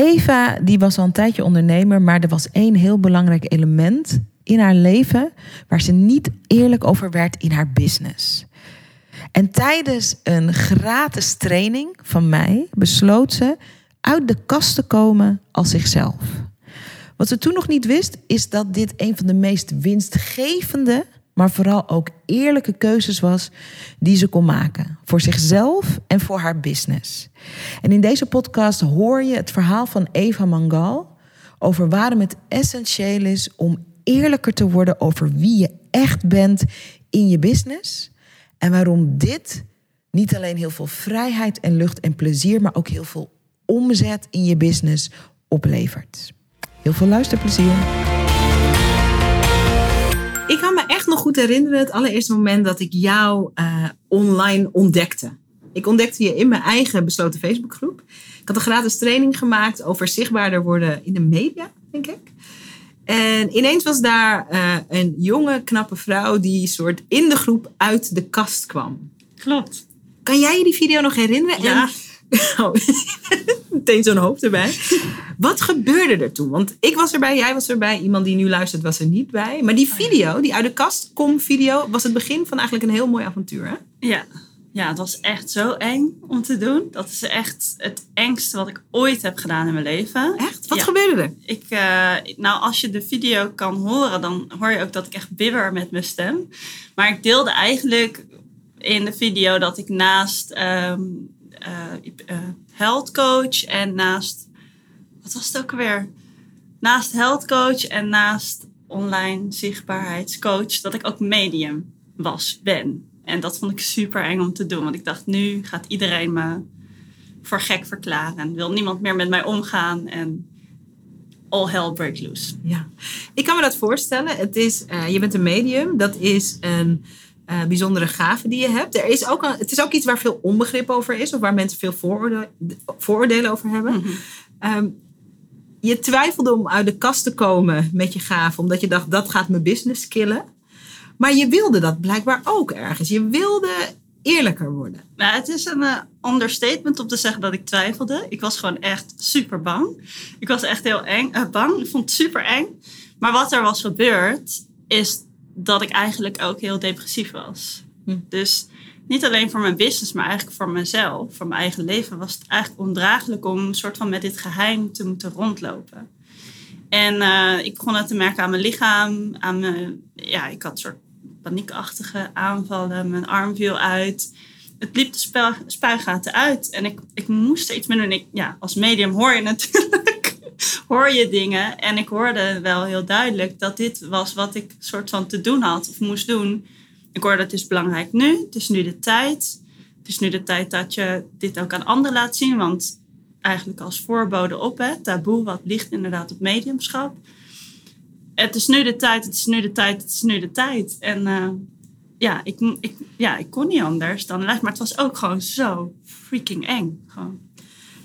Eva die was al een tijdje ondernemer, maar er was één heel belangrijk element in haar leven waar ze niet eerlijk over werd in haar business. En tijdens een gratis training van mij besloot ze uit de kast te komen als zichzelf. Wat ze toen nog niet wist, is dat dit een van de meest winstgevende, maar vooral ook eerlijke keuzes was die ze kon maken. Voor zichzelf en voor haar business. En in deze podcast hoor je het verhaal van Eva Mangal over waarom het essentieel is om eerlijker te worden over wie je echt bent in je business. En waarom dit niet alleen heel veel vrijheid en lucht en plezier, maar ook heel veel omzet in je business oplevert. Heel veel luisterplezier. Ik kan me echt nog goed herinneren het allereerste moment dat ik jou uh, online ontdekte. Ik ontdekte je in mijn eigen besloten Facebookgroep. Ik had een gratis training gemaakt over zichtbaarder worden in de media, denk ik. En ineens was daar uh, een jonge, knappe vrouw die soort in de groep uit de kast kwam. Klopt. Kan jij je die video nog herinneren? Ja. Oh, meteen zo'n hoofd erbij. Wat gebeurde er toen? Want ik was erbij, jij was erbij. Iemand die nu luistert was er niet bij. Maar die video, die uit de kast kom video, was het begin van eigenlijk een heel mooi avontuur. Hè? Ja. ja, het was echt zo eng om te doen. Dat is echt het engste wat ik ooit heb gedaan in mijn leven. Echt? Wat Ja. gebeurde er? Ik, eh, nou, als je de video kan horen, dan hoor je ook dat ik echt bibber met mijn stem. Maar ik deelde eigenlijk in de video dat ik naast ehm eh, health coach en naast, wat was het ook alweer? Naast health coach en naast online zichtbaarheidscoach, dat ik ook medium was, ben. En dat vond ik super eng om te doen, want ik dacht, nu gaat iedereen me voor gek verklaren en wil niemand meer met mij omgaan. En all hell break loose. Ja, ik kan me dat voorstellen. Het is, eh, je bent een medium. Dat is een eh, bijzondere gave die je hebt. Er is ook een, het is ook iets waar veel onbegrip over is. Of waar mensen veel vooroorde- vooroordelen over hebben. Mhm. Ehm, je twijfelde om uit de kast te komen met je gave. Omdat je dacht, dat gaat mijn business killen. Maar je wilde dat blijkbaar ook ergens. Je wilde eerlijker worden. Nou, het is een eh, understatement om te zeggen dat ik twijfelde. Ik was gewoon echt super bang. Ik was echt heel eng, eh, bang. Ik vond het super eng. Maar wat er was gebeurd, is dat ik eigenlijk ook heel depressief was. Hm. Dus niet alleen voor mijn business, maar eigenlijk voor mezelf, voor mijn eigen leven, was het eigenlijk ondraaglijk om een soort van met dit geheim te moeten rondlopen. En eh, ik begon het te merken aan mijn lichaam, aan mijn, ja, ik had een soort paniekachtige aanvallen, mijn arm viel uit. Het liep de spui- spuigaten uit en ik, ik moest er iets mee doen. Ik, ja, als medium hoor je natuurlijk, hoor je dingen. En ik hoorde wel heel duidelijk dat dit was wat ik soort van te doen had of moest doen. Ik hoorde het is belangrijk nu, het is nu de tijd. Het is nu de tijd dat je dit ook aan anderen laat zien, want eigenlijk als voorbode op, hè, taboe, wat ligt inderdaad op mediumschap. Het is nu de tijd, het is nu de tijd, het is nu de tijd. En eh, ja, ik, ik, ja, ik kon niet anders dan luisteren, maar het was ook gewoon zo freaking eng. Gewoon.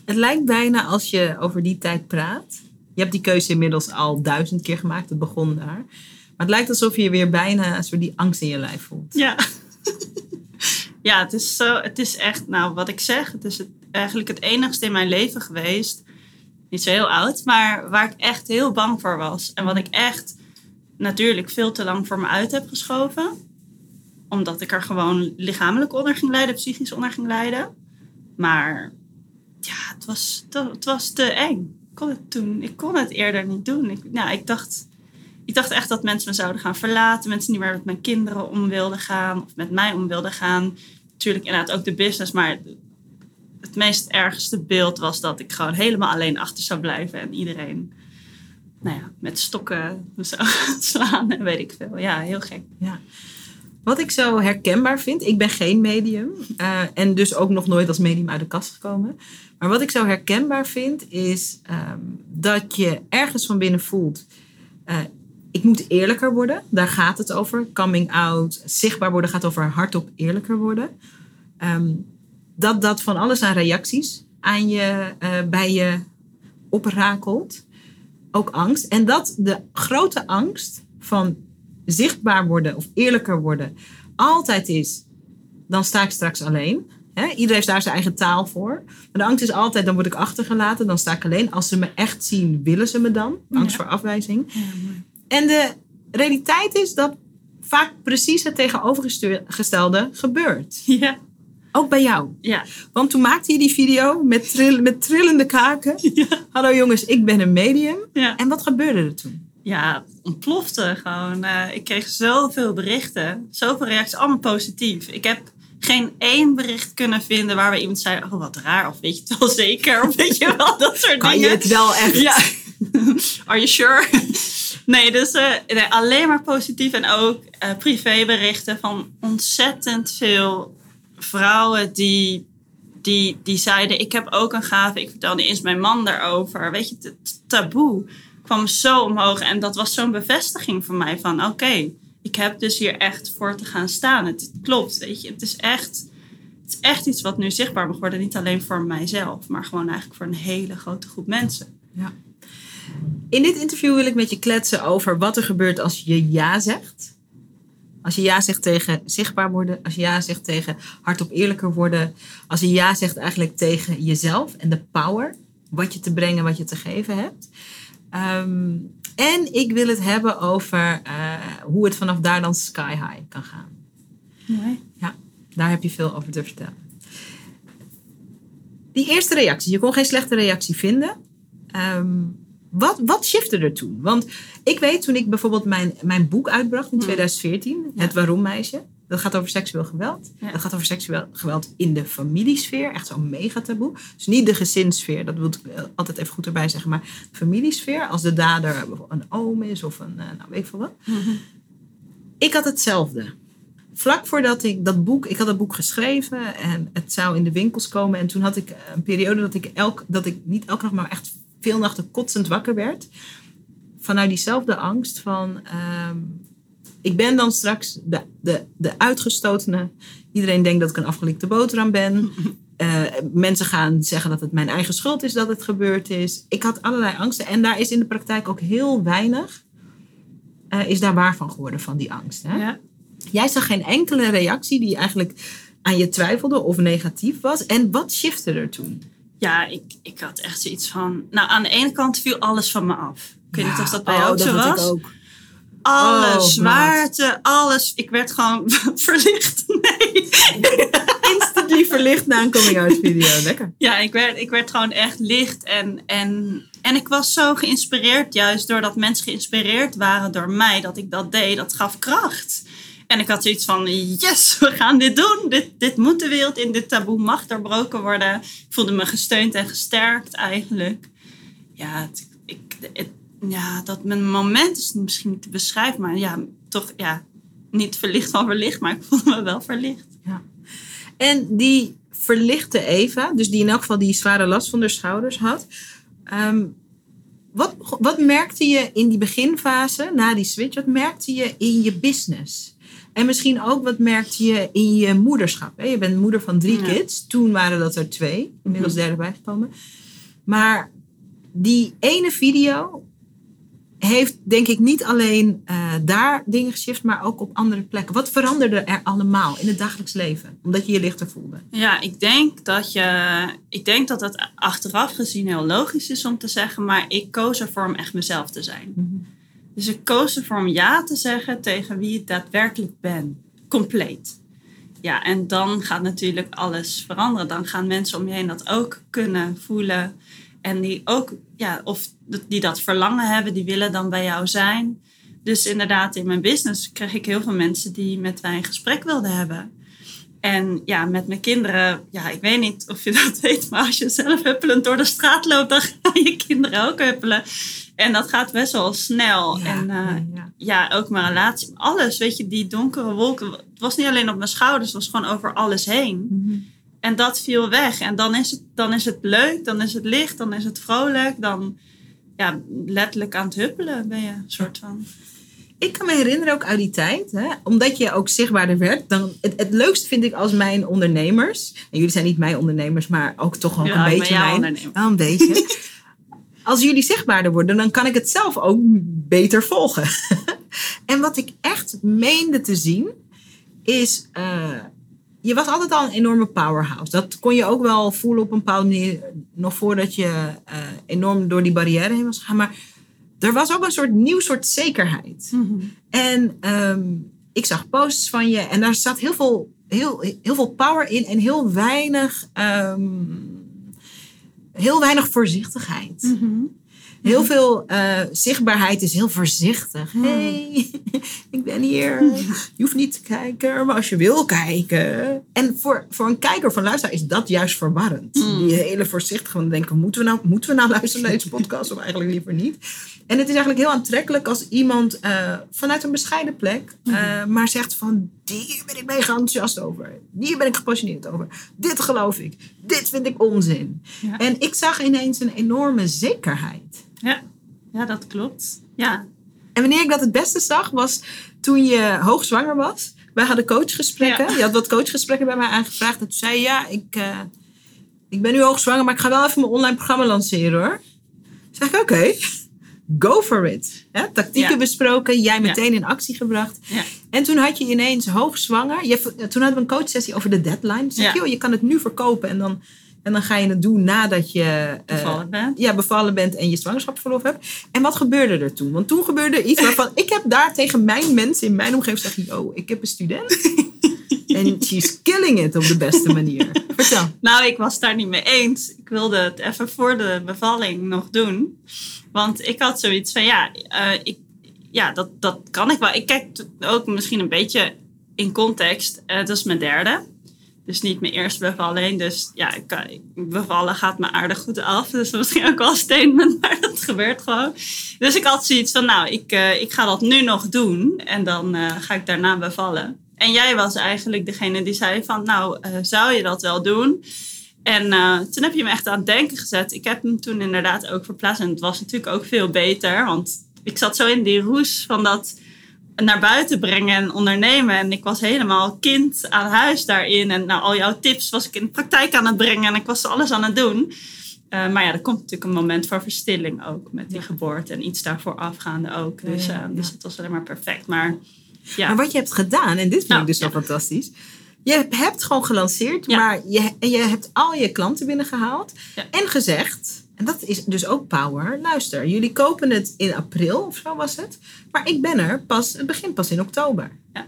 Het lijkt bijna als je over die tijd praat. Je hebt die keuze inmiddels al duizend keer gemaakt. Het begon daar. Maar het lijkt alsof je weer bijna een soort die angst in je lijf voelt. Ja. ja, het is, zo, het is echt, nou wat ik zeg, het is het, eigenlijk het enigste in mijn leven geweest. Niet zo heel oud, maar waar ik echt heel bang voor was. En wat ik echt natuurlijk veel te lang voor me uit heb geschoven. Omdat ik er gewoon lichamelijk onder ging lijden, psychisch onder ging lijden. Maar ja, het was, het was te eng. Ik kon het toen, ik kon het eerder niet doen. Ik, nou, ik dacht, ik dacht echt dat mensen me zouden gaan verlaten. Mensen niet meer met mijn kinderen om wilden gaan. Of met mij om wilden gaan. Natuurlijk inderdaad ook de business. Maar het meest ergste beeld was dat ik gewoon helemaal alleen achter zou blijven. En iedereen nou ja, met stokken zou slaan en weet ik veel. Ja, heel gek. Ja. Wat ik zo herkenbaar vind, ik ben geen medium uh, en dus ook nog nooit als medium uit de kast gekomen. Maar wat ik zo herkenbaar vind, is um, dat je ergens van binnen voelt. Uh, ik moet eerlijker worden, daar gaat het over. Coming out, zichtbaar worden gaat over hardop eerlijker worden. Um, dat dat van alles aan reacties aan je, uh, bij je oprakelt. Ook angst. En dat de grote angst van zichtbaar worden of eerlijker worden altijd is, dan sta ik straks alleen. Iedereen heeft daar zijn eigen taal voor. Maar de angst is altijd, dan word ik achtergelaten, dan sta ik alleen. Als ze me echt zien, willen ze me dan. Angst voor afwijzing. Ja, en de realiteit is dat vaak precies het tegenovergestelde gebeurt. Ja. Ook bij jou. Ja. Want toen maakte je die video met, trill, met trillende kaken. Ja. Hallo jongens, ik ben een medium. Ja. En wat gebeurde er toen? Ja, ontplofte gewoon. Uh, ik kreeg zoveel berichten, zoveel reacties, allemaal positief. Ik heb geen één bericht kunnen vinden waar we iemand zei: Oh, wat raar, of weet je het wel zeker, of weet je wel, dat soort kan dingen. Kan je het wel echt? Ja. Are you sure? nee, dus uh, nee, alleen maar positief en ook uh, privéberichten van ontzettend veel vrouwen die, die, die zeiden: Ik heb ook een gave. Ik vertelde eerst mijn man daarover. Weet je, het taboe kwam zo omhoog. En dat was zo'n bevestiging voor mij van oké, ik heb dus hier echt voor te gaan staan. Het, klopt, weet je. Het is echt... Het is echt iets wat nu zichtbaar mag worden. Niet alleen voor mijzelf, maar gewoon eigenlijk voor een hele grote groep mensen. Ja. In dit interview wil ik met je kletsen over wat er gebeurt als je ja zegt. Als je ja zegt tegen zichtbaar worden. Als je ja zegt tegen hardop eerlijker worden. Als je ja zegt eigenlijk tegen jezelf en de power. Wat je te brengen, wat je te geven hebt. Um, en ik wil het hebben over uh, hoe het vanaf daar dan sky high kan gaan. Mooi. Ja, daar heb je veel over te vertellen. Die eerste reactie, je kon geen slechte reactie vinden. Um, wat, wat shifte er toen? Want ik weet toen ik bijvoorbeeld mijn, mijn boek uitbracht in 2014, hmm. Het Waarom Meisje. Dat gaat over seksueel geweld. Dat gaat over seksueel geweld in de familiesfeer. Echt zo'n mega taboe. Dus niet de gezinssfeer, dat wil ik altijd even goed erbij zeggen. Maar de familiesfeer, als de dader een oom is of een, eh, nou weet ik veel wat. Ik had hetzelfde. Vlak voordat ik dat boek, ik had dat boek geschreven en het zou in de winkels komen. En toen had ik een periode dat ik, elk, dat ik niet elke nacht, maar echt veel nachten kotsend wakker werd. Vanuit diezelfde angst van, ehm, ik ben dan straks de, de, de uitgestotene. Iedereen denkt dat ik een afgelikte boterham ben. Uh, mensen gaan zeggen dat het mijn eigen schuld is dat het gebeurd is. Ik had allerlei angsten. En daar is in de praktijk ook heel weinig uh, is daar waar van geworden, van die angst. Hè? Ja. Jij zag geen enkele reactie die eigenlijk aan je twijfelde of negatief was. En wat shifte er toen? Ja, ik, ik had echt zoiets van... Nou, aan de ene kant viel alles van me af. Ik weet niet of dat bij jou oh, ook zo was. Ik ook alle oh, zwaarte, alles. Ik werd gewoon verlicht. Nee. Instantly verlicht na een coming-out video. Lekker. Ja, ik werd, ik werd gewoon echt licht. En, en, en ik was zo geïnspireerd, juist doordat mensen geïnspireerd waren door mij, dat ik dat deed. Dat gaf kracht. En ik had zoiets van, yes, we gaan dit doen. Dit, dit moet de wereld in, dit taboe mag doorbroken worden. Ik voelde me gesteund en gesterkt eigenlijk. Ja, het, ik, het, ja, dat mijn moment is misschien niet te beschrijven, maar ja, toch ja, niet verlicht van verlicht, maar ik voelde me wel verlicht. Ja. En die verlichte Eva, dus die in elk geval die zware last van de schouders had. Ehm, wat, wat merkte je in die beginfase, na die switch, wat merkte je in je business? En misschien ook wat merkte je in je moederschap? Hè? Je bent moeder van drie kids. Toen waren dat er twee, inmiddels mhm. derde bijgekomen. Maar die ene video heeft denk ik niet alleen uh, daar dingen geshift, maar ook op andere plekken. Wat veranderde er allemaal in het dagelijks leven, omdat je je lichter voelde? Ja, ik denk dat je, ik denk dat het achteraf gezien heel logisch is om te zeggen, maar ik koos ervoor om echt mezelf te zijn. Mhm. Dus ik koos ervoor om ja te zeggen tegen wie ik daadwerkelijk ben, compleet. Ja, en dan gaat natuurlijk alles veranderen. Dan gaan mensen om je heen dat ook kunnen voelen. En die ook, ja, of die dat verlangen hebben, die willen dan bij jou zijn. Dus inderdaad, in mijn business kreeg ik heel veel mensen die met mij een gesprek wilden hebben. En ja, met mijn kinderen, ja, ik weet niet of je dat weet, maar als je zelf huppelend door de straat loopt, dan gaan je kinderen ook huppelen. En dat gaat best wel snel. en uh, ja, ja, ook mijn relatie, alles, weet je, die donkere wolken. Het was niet alleen op mijn schouders, het was gewoon over alles heen. En dat viel weg. En dan is, het, dan is het leuk, dan is het licht, dan is het vrolijk. Dan ja, letterlijk aan het huppelen ben je, een soort van. Ik kan me herinneren ook uit die tijd, hè, omdat je ook zichtbaarder werd. Dan, het, het leukste vind ik als mijn ondernemers, en jullie zijn niet mijn ondernemers, maar ook toch Ja, een beetje mijn. Wel een beetje. als jullie zichtbaarder worden, dan kan ik het zelf ook beter volgen. en wat ik echt meende te zien, is. eh, je was altijd al een enorme powerhouse. Dat kon je ook wel voelen op een bepaalde manier. Nog voordat je eh, enorm door die barrière heen was gegaan. Maar er was ook een soort nieuw soort zekerheid. En ehm, ik zag posts van je en daar zat heel veel, heel, heel veel power in en heel weinig, ehm, heel weinig voorzichtigheid. Heel veel eh, zichtbaarheid is heel voorzichtig. hey, ik ben hier. Je hoeft niet te kijken, maar als je wil kijken. En voor, voor een kijker van luisteraar is dat juist verwarrend. Die hele voorzichtig van denken, moeten we, nou, moeten we nou luisteren naar deze podcast of eigenlijk liever niet? En het is eigenlijk heel aantrekkelijk als iemand eh, vanuit een bescheiden plek, eh, maar zegt van, hier ben ik mega enthousiast over. Hier ben ik gepassioneerd over. Dit geloof ik. Dit vind ik onzin. Ja. En ik zag ineens een enorme zekerheid. Ja. ja, dat klopt. Ja. En wanneer ik dat het beste zag, was toen je hoogzwanger was. Wij hadden coachgesprekken. Ja. Je had wat coachgesprekken bij mij aangevraagd. En toen zei je, ja, ik, eh, ik ben nu hoogzwanger, maar ik ga wel even mijn online programma lanceren hoor. Toen zei ik, oké, go for it. Hè, tactieken Ja. besproken, jij meteen in actie gebracht. Ja. En toen had je ineens hoogzwanger. Je, toen hadden we een coachsessie over de deadline. Ja. joh, je kan het nu verkopen en dan, en dan ga je het doen nadat je... eh, Bevallen bent. ja, bevallen bent en je zwangerschapsverlof hebt. En wat gebeurde er toen? Want toen gebeurde er iets waarvan ik heb daar tegen mijn mensen in mijn omgeving gezegd: Yo, ik heb een student. En she's killing it op de beste manier. Vertel. Nou, ik was daar niet mee eens. Ik wilde het even voor de bevalling nog doen. Want ik had zoiets van, ja, eh, ik, ja dat, dat kan ik wel. Ik kijk ook misschien een beetje in context. Eh dat is mijn derde. Dus niet mijn eerste bevalling. Dus ja, ik, ik- bevallen gaat me aardig goed af. Dus misschien ook wel een statement, maar dat gebeurt gewoon. Dus ik had zoiets van, nou, ik, eh, ik ga dat nu nog doen. En dan eh, ga ik daarna bevallen. En jij was eigenlijk degene die zei van, nou, eh, zou je dat wel doen? En eh, toen heb je me echt aan het denken gezet. Ik heb hem toen inderdaad ook verplaatst. En het was natuurlijk ook veel beter. Want ik zat zo in die roes van dat naar buiten brengen en ondernemen. En ik was helemaal kind aan huis daarin. En nou, al jouw tips was ik in de praktijk aan het brengen. En ik was alles aan het doen. Eh, maar ja, er komt natuurlijk een moment van verstilling ook. Met die geboorte en iets daarvoor afgaande ook. Dus, ja, ja. dus het was alleen maar perfect. Maar ja, Maar wat je hebt gedaan, en dit vind Nou, ik dus zo ja. fantastisch. Je hebt gewoon gelanceerd, Ja. maar je, je hebt al je klanten binnengehaald. En gezegd, en dat is dus ook power. Luister, jullie kopen het in april of zo was het. Maar ik ben er pas, het begint pas in oktober. Ja.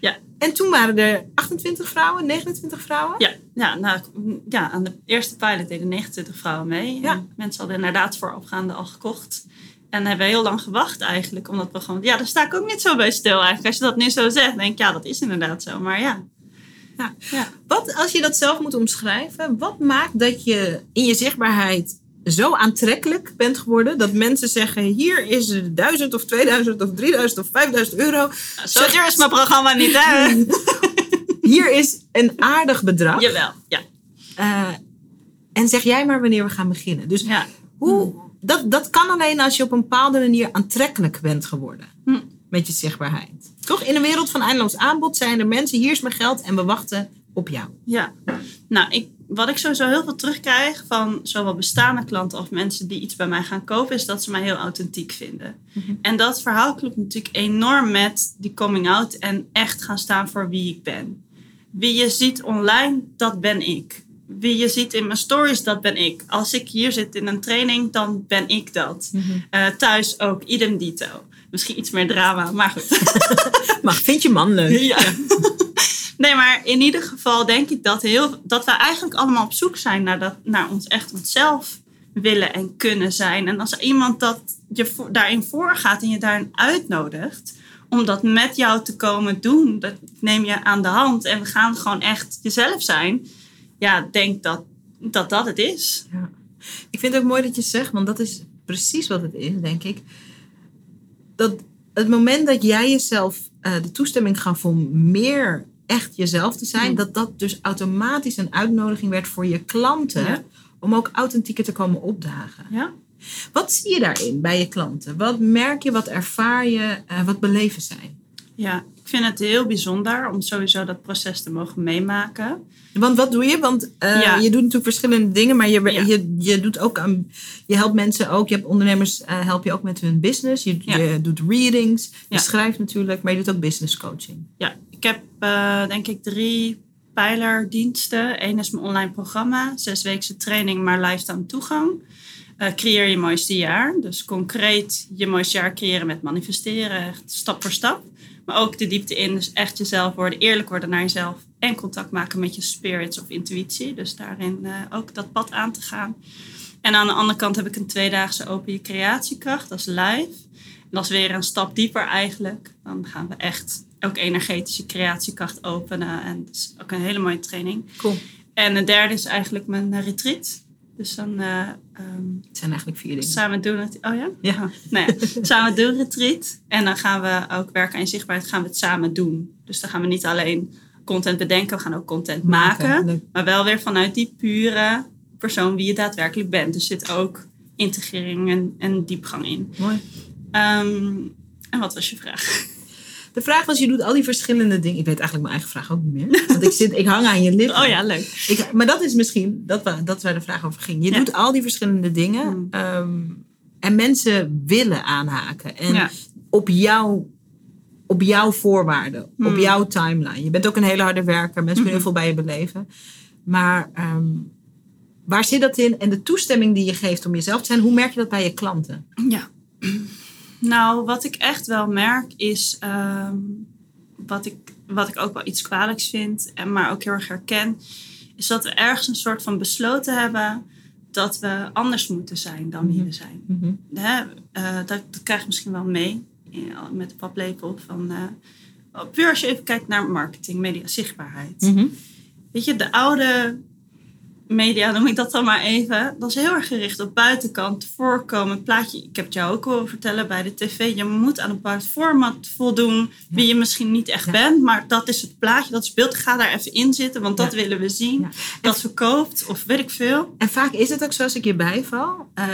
Ja. En toen waren er 28 vrouwen, 29 vrouwen. Ja, ja, nou, ja, aan de eerste pilot deden 29 vrouwen mee. Ja. En mensen hadden inderdaad voorafgaande al gekocht. En hebben heel lang gewacht eigenlijk. Omdat we gewoon... Ja, daar sta ik ook niet zo bij stil eigenlijk. Als je dat nu zo zegt, denk ik, ja, dat is inderdaad zo. Maar ja. Ja. Ja. Wat, als je dat zelf moet omschrijven, wat maakt dat je in je zichtbaarheid zo aantrekkelijk bent geworden dat mensen zeggen: hier is er 1000 of 2000 of 3000 of 5000 euro. Zo duur is mijn programma niet, hè? Hier is een aardig bedrag. Jawel, ja. Eh, en zeg jij maar wanneer we gaan beginnen. Dus ja. hoe, dat, dat kan alleen als je op een bepaalde manier aantrekkelijk bent geworden Hm. met je zichtbaarheid. Toch in een wereld van eindeloos aanbod zijn er mensen: hier is mijn geld en we wachten op jou. Ja, nou, ik, wat ik sowieso heel veel terugkrijg van zowel bestaande klanten of mensen die iets bij mij gaan kopen, is dat ze mij heel authentiek vinden. En dat verhaal klopt natuurlijk enorm met die coming out en echt gaan staan voor wie ik ben. Wie je ziet online, dat ben ik. Wie je ziet in mijn stories, dat ben ik. Als ik hier zit in een training, dan ben ik dat. Eh, thuis ook, idem dito. Misschien iets meer drama, maar goed. Maar vind je man leuk? Ja. Nee, maar in ieder geval denk ik dat, heel, dat we eigenlijk allemaal op zoek zijn naar, dat, naar ons echt onszelf willen en kunnen zijn. En als iemand dat je voor, daarin voorgaat en je daarin uitnodigt om dat met jou te komen doen, dat neem je aan de hand en we gaan gewoon echt jezelf zijn. Ja, denk dat dat, dat het is. Ja. Ik vind het ook mooi dat je zegt, want dat is precies wat het is, denk ik. Dat het moment dat jij jezelf eh, de toestemming gaf om meer echt jezelf te zijn, Mm. dat dat dus automatisch een uitnodiging werd voor je klanten Ja. om ook authentieker te komen opdagen. Ja. Wat zie je daarin bij je klanten? Wat merk je, wat ervaar je, eh, wat beleven zij? ja, vind het heel bijzonder om sowieso dat proces te mogen meemaken. Want wat doe je? Want eh, Ja. je doet natuurlijk verschillende dingen, maar je, Ja. je, je doet ook aan, je helpt mensen ook, je hebt ondernemers, eh, help je ook met hun business. Je, Ja. je doet readings, je schrijft natuurlijk, maar je doet ook business coaching. Ja, ik heb eh, denk ik drie pijlerdiensten. Eén is mijn online programma, zesweekse training, maar lifetime toegang. Creëer je mooiste jaar. Dus concreet je mooiste jaar creëren met manifesteren, echt stap voor stap. Maar ook de diepte in, dus echt jezelf worden, eerlijk worden naar jezelf. En contact maken met je spirits of intuïtie. Dus daarin eh, ook dat pad aan te gaan. En aan de andere kant heb ik een tweedaagse open je creatiekracht, dat is live. En dat is weer een stap dieper eigenlijk. Dan gaan we echt ook energetische creatiekracht openen. En dat is ook een hele mooie training. Cool. En de derde is eigenlijk mijn eh, retreat. Dus dan eh, ehm, Het zijn eigenlijk vier dingen. samen doen het. Oh ja? Ja. Oh, nou ja, samen doen retreat. En dan gaan we ook werken aan zichtbaarheid. Gaan we het samen doen. Dus dan gaan we niet alleen content bedenken. We gaan ook content Maken. Maar wel weer vanuit die pure persoon wie je daadwerkelijk bent. Dus zit ook integrering en, en diepgang in. Mooi. Ehm, en wat was je vraag? De vraag was, je doet al die verschillende dingen. Ik weet eigenlijk mijn eigen vraag ook niet meer. Want ik, zit, ik hang aan je lippen. Oh ja, leuk. Ik, maar dat is misschien, dat, dat waar de vraag over ging. Je Ja. doet al die verschillende dingen. Hmm. ehm, en mensen willen aanhaken. En Ja. op, jou, op jouw voorwaarden. Op Hmm. jouw timeline. Je bent ook een hele harde werker. Mensen kunnen heel veel bij je beleven. Maar ehm, waar zit dat in? En de toestemming die je geeft om jezelf te zijn. Hoe merk je dat bij je klanten? Ja. Nou, wat ik echt wel merk is ehm, wat, ik, wat ik ook wel iets kwalijks vind, en maar ook heel erg herken, is dat we ergens een soort van besloten hebben dat we anders moeten zijn dan wie Mhm. we zijn. Hè, eh, dat, dat krijg je misschien wel mee in- met de paplepel van. eh, puur als je even kijkt naar marketing, media, zichtbaarheid. Weet je, de oude media, noem ik dat dan maar even, dat is heel erg gericht op buitenkant, voorkomen, plaatje. Ik heb het jou ook al vertellen bij de tv. Je moet aan een bepaald format voldoen, wie je misschien niet echt Ja. bent, maar dat is het plaatje, dat is het beeld. Ga daar even in zitten, want dat Ja. willen we zien. Ja. Dat verkoopt, of weet ik veel. En vaak is het ook zo als ik je bijval. eh,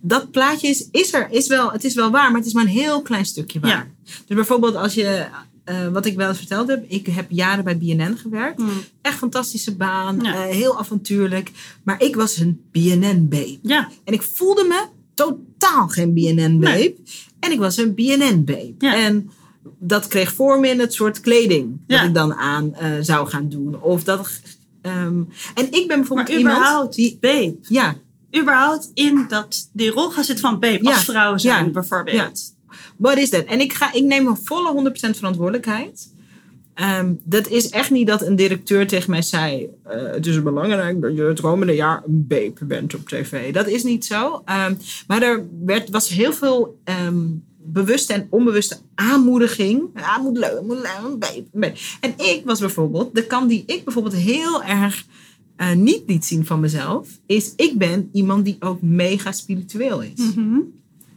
dat plaatje is, is er, is wel, het is wel waar, maar het is maar een heel klein stukje waar. Dus bijvoorbeeld als je, eh, wat ik wel eens verteld heb, ik heb jaren bij BNN gewerkt. Hmm. Echt fantastische baan, Ja. eh, heel avontuurlijk. Maar ik was een BNN-babe. Ja, En ik voelde me totaal geen BNN-babe. Nee. En ik was een BNN-babe. Ja. En dat kreeg vorm in het soort kleding dat ik dan aan eh, zou gaan doen. Of dat, ehm, en ik ben bijvoorbeeld maar iemand überhaupt, die... babe. Ja, Überhaupt in dat, die rol gaan zitten van babe, als vrouw zijn bijvoorbeeld. Wat is dat? En ik, ga, ik neem een volle 100% verantwoordelijkheid. Ehm, dat is echt niet dat een directeur tegen mij zei: eh, Het is belangrijk dat je het komende jaar een babe bent op tv. Dat is niet zo. Ehm, maar er werd, was heel veel ehm, bewuste en onbewuste aanmoediging. Ja, moet leuk, moet leuk, een babe. En ik was bijvoorbeeld, de kant die ik bijvoorbeeld heel erg eh, niet liet zien van mezelf, is: ik ben iemand die ook mega spiritueel is. Mhm.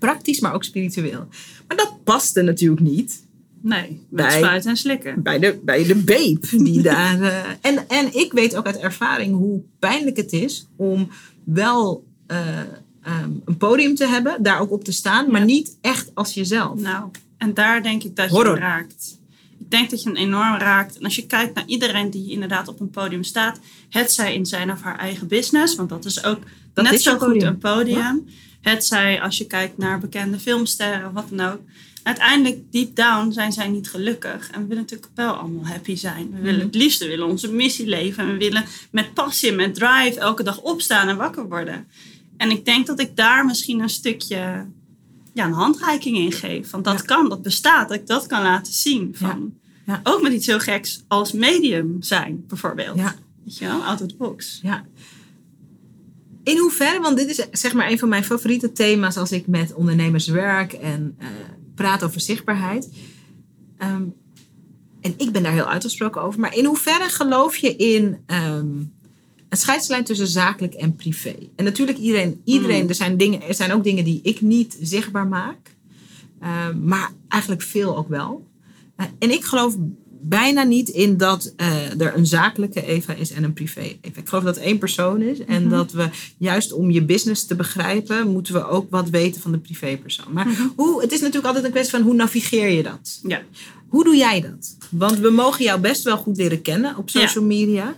Praktisch, maar ook spiritueel. Maar dat paste natuurlijk niet Nee, met Bij- spuiten en slikken. bij de, bij de babe. Die daar, eh, en, en ik weet ook uit ervaring hoe pijnlijk het is om wel eh, ehm, een podium te hebben, daar ook op te staan, maar niet echt als jezelf. Nou, en daar denk ik dat je Horror. raakt. Ik denk dat je hem enorm raakt. En als je kijkt naar iedereen die inderdaad op een podium staat, het zij in zijn of haar eigen business, want dat is ook Dat net is zo een goed podium. een podium. Het zij als je kijkt naar bekende filmsterren, wat dan ook. Uiteindelijk, deep down, zijn zij niet gelukkig. En we willen natuurlijk wel allemaal happy zijn. We willen Mhm. het liefst we willen onze missie leven. En we willen met passie, met drive elke dag opstaan en wakker worden. En ik denk dat ik daar misschien een stukje ja, een handreiking in geef. Want dat Ja. kan, dat bestaat, dat ik dat kan laten zien. Van, Ja. Ook met iets heel geks als medium zijn, bijvoorbeeld. Ja. Weet je wel, out of the box. Ja. In hoeverre, want dit is zeg maar een van mijn favoriete thema's als ik met ondernemers werk en eh, praat over zichtbaarheid. Ehm, en ik ben daar heel uitgesproken over. Maar in hoeverre geloof je in ehm, een scheidslijn tussen zakelijk en privé? En natuurlijk iedereen, iedereen Mm. er, zijn dingen, er zijn ook dingen die ik niet zichtbaar maak. Eh, maar eigenlijk veel ook wel. Eh, en ik geloof bijna niet in dat eh, er een zakelijke Eva is en een privé Eva. Ik geloof dat het één persoon is. En dat we juist om je business te begrijpen, moeten we ook wat weten van de privépersoon. Maar hoe, het is natuurlijk altijd een kwestie van hoe navigeer je dat? Ja. Hoe doe jij dat? Want we mogen jou best wel goed leren kennen op social media.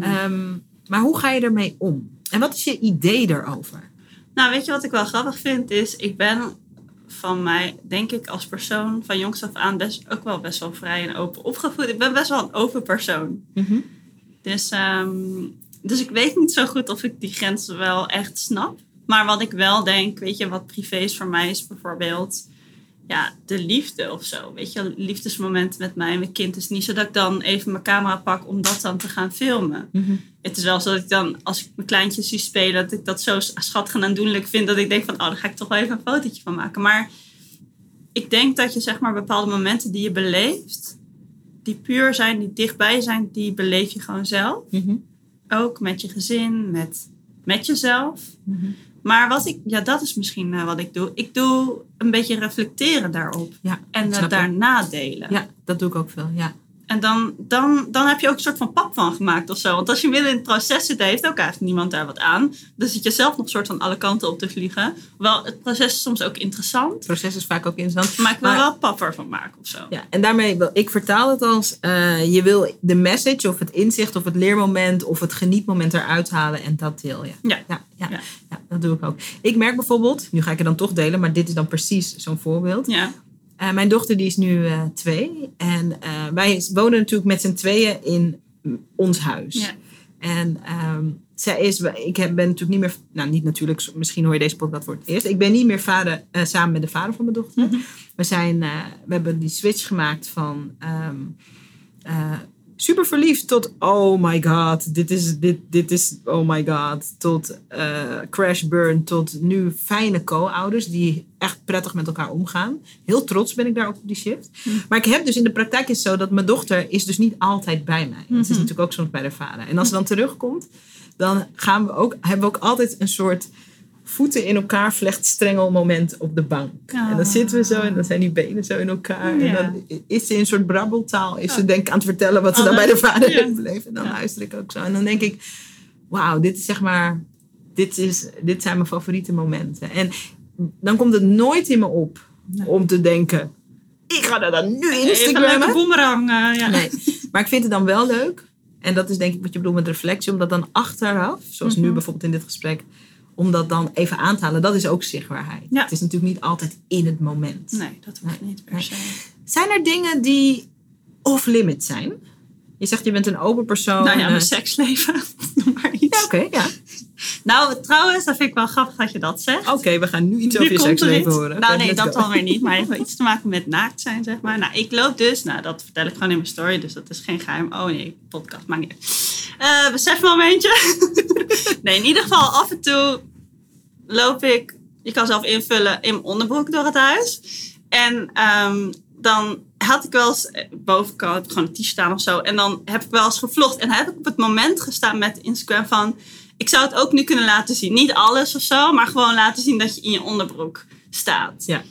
Ehm, maar hoe ga je ermee om? En wat is je idee erover? Nou, weet je wat ik wel grappig vind? Is, ik ben van mij, denk ik, als persoon van jongs af aan best, ook wel best wel vrij en open opgevoed. Ik ben best wel een open persoon. Dus, ehm, dus ik weet niet zo goed of ik die grenzen wel echt snap. Maar wat ik wel denk, weet je, wat privé is voor mij is bijvoorbeeld ja, de liefde of zo. Weet je, liefdesmomenten met mij en mijn kind. is niet zo dat ik dan even mijn camera pak om dat dan te gaan filmen. Het is wel zo dat ik dan, als ik mijn kleintjes zie spelen, dat ik dat zo schattig en aandoenlijk vind. Dat ik denk van, oh, daar ga ik toch wel even een fotootje van maken. Maar ik denk dat je zeg maar bepaalde momenten die je beleeft, die puur zijn, die dichtbij zijn, die beleef je gewoon zelf. Ook met je gezin, met, met jezelf. Maar wat ik, ja, dat is misschien eh, wat ik doe. Ik doe een beetje reflecteren daarop. Ja, En uh, ik. daarna delen. Ja, dat doe ik ook veel. Ja. En dan, dan, dan heb je ook een soort van pap van gemaakt of zo. Want als je midden in het proces zit, heeft ook eigenlijk niemand daar wat aan. Dan zit je zelf nog een soort van alle kanten op te vliegen. Wel, het proces is soms ook interessant. Het proces is vaak ook interessant. Maar ik wil Maar- wel pap ervan maken of zo. Ja, en daarmee wil ik vertaal het als eh, je wil de message of het inzicht of het leermoment of het genietmoment eruit halen en dat deel je. Ja. Ja, ja, Ja. ja, dat doe ik ook. Ik merk bijvoorbeeld, nu ga ik het dan toch delen, maar dit is dan precies zo'n voorbeeld. Ja. Eh, mijn dochter die is nu eh, twee en eh, wij wonen natuurlijk met z'n tweeën in ons huis. Ja. En ehm, zij is, ik heb, ben natuurlijk niet meer, nou niet natuurlijk, misschien hoor je deze podcast voor het eerst. Ik ben niet meer vader, samen met de vader van mijn dochter. We, zijn, we hebben die switch gemaakt van ehm, eh, super verliefd tot oh my god, dit is, dit, dit is oh my god. Tot eh, crash burn, tot nu fijne co-ouders die echt prettig met elkaar omgaan. Heel trots ben ik daar ook op die shift. Maar ik heb dus in de praktijk is het zo dat mijn dochter is dus niet altijd bij mij. Dat is natuurlijk ook soms bij de vader. En als ze dan terugkomt, dan gaan we ook, hebben we ook altijd een soort voeten in elkaar vlechtstrengel moment op de bank. En dan zitten we zo en dan zijn die benen zo in elkaar. Ja. En dan is ze in een soort brabbeltaal. Is ze denk ik aan het vertellen wat ze dan Oh, bij de vader ja. heeft beleefd. En dan Ja. luister ik ook zo. En dan denk ik, wauw, dit is zeg maar, dit, is, dit zijn mijn favoriete momenten. En dan komt het nooit in me op om te denken, ik ga dat dan nu Even een Instagrammen. leuke boemerang. eh, ja. Nee, maar ik vind het dan wel leuk. En dat is denk ik wat je bedoelt met reflectie. Om dat dan achteraf, zoals Mhm. nu bijvoorbeeld in dit gesprek, om dat dan even aan te halen. Dat is ook zichtbaarheid. Ja. Het is natuurlijk niet altijd in het moment. Nee, dat hoeft niet per se. Zijn er dingen die off-limit zijn? Je zegt je bent een open persoon. nou ja, eh, mijn seksleven. Noem maar iets. ja, oké, ja. Nou, trouwens, dat vind ik wel grappig dat je dat zegt. Oké, we gaan nu iets over Nu je seksleven horen. Nou nee, dat dan weer niet. Maar het heeft wel iets te maken met naakt zijn, zeg maar. Nou, ik loop dus, nou dat vertel ik gewoon in mijn story, dus dat is geen geheim. Oh nee, podcast, maakt niet uit. Eh, besef momentje. nee, in ieder geval af en toe loop ik, je kan zelf invullen, in mijn onderbroek door het huis. En ehm, dan had ik wel eens, eh, bovenkant heb ik gewoon een t-shirt aan of zo. En dan heb ik wel eens gevlogd. En heb ik op het moment gestaan met Instagram van... Ik zou het ook nu kunnen laten zien. Niet alles of zo, maar gewoon laten zien dat je in je onderbroek staat. Ja, En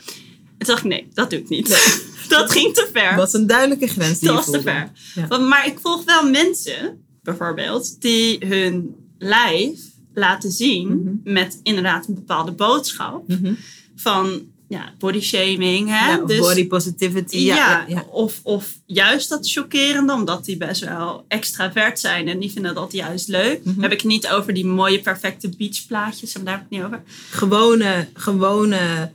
toen dacht ik, nee, dat doe ik niet. dat ging te ver. dat was een duidelijke grens die dat was te ver. Ja. Maar ik volg wel mensen, bijvoorbeeld, die hun lijf laten zien met inderdaad een bepaalde boodschap. Mhm. Van ja, body shaming. Hè? Ja, Dus- body positivity. ja, Ja, ja, ja. Of, of juist dat chockerende, omdat die best wel extravert zijn en die vinden dat juist leuk. Mhm. Heb ik niet over die mooie, perfecte beachplaatjes, daar heb ik het niet over. Gewone, gewone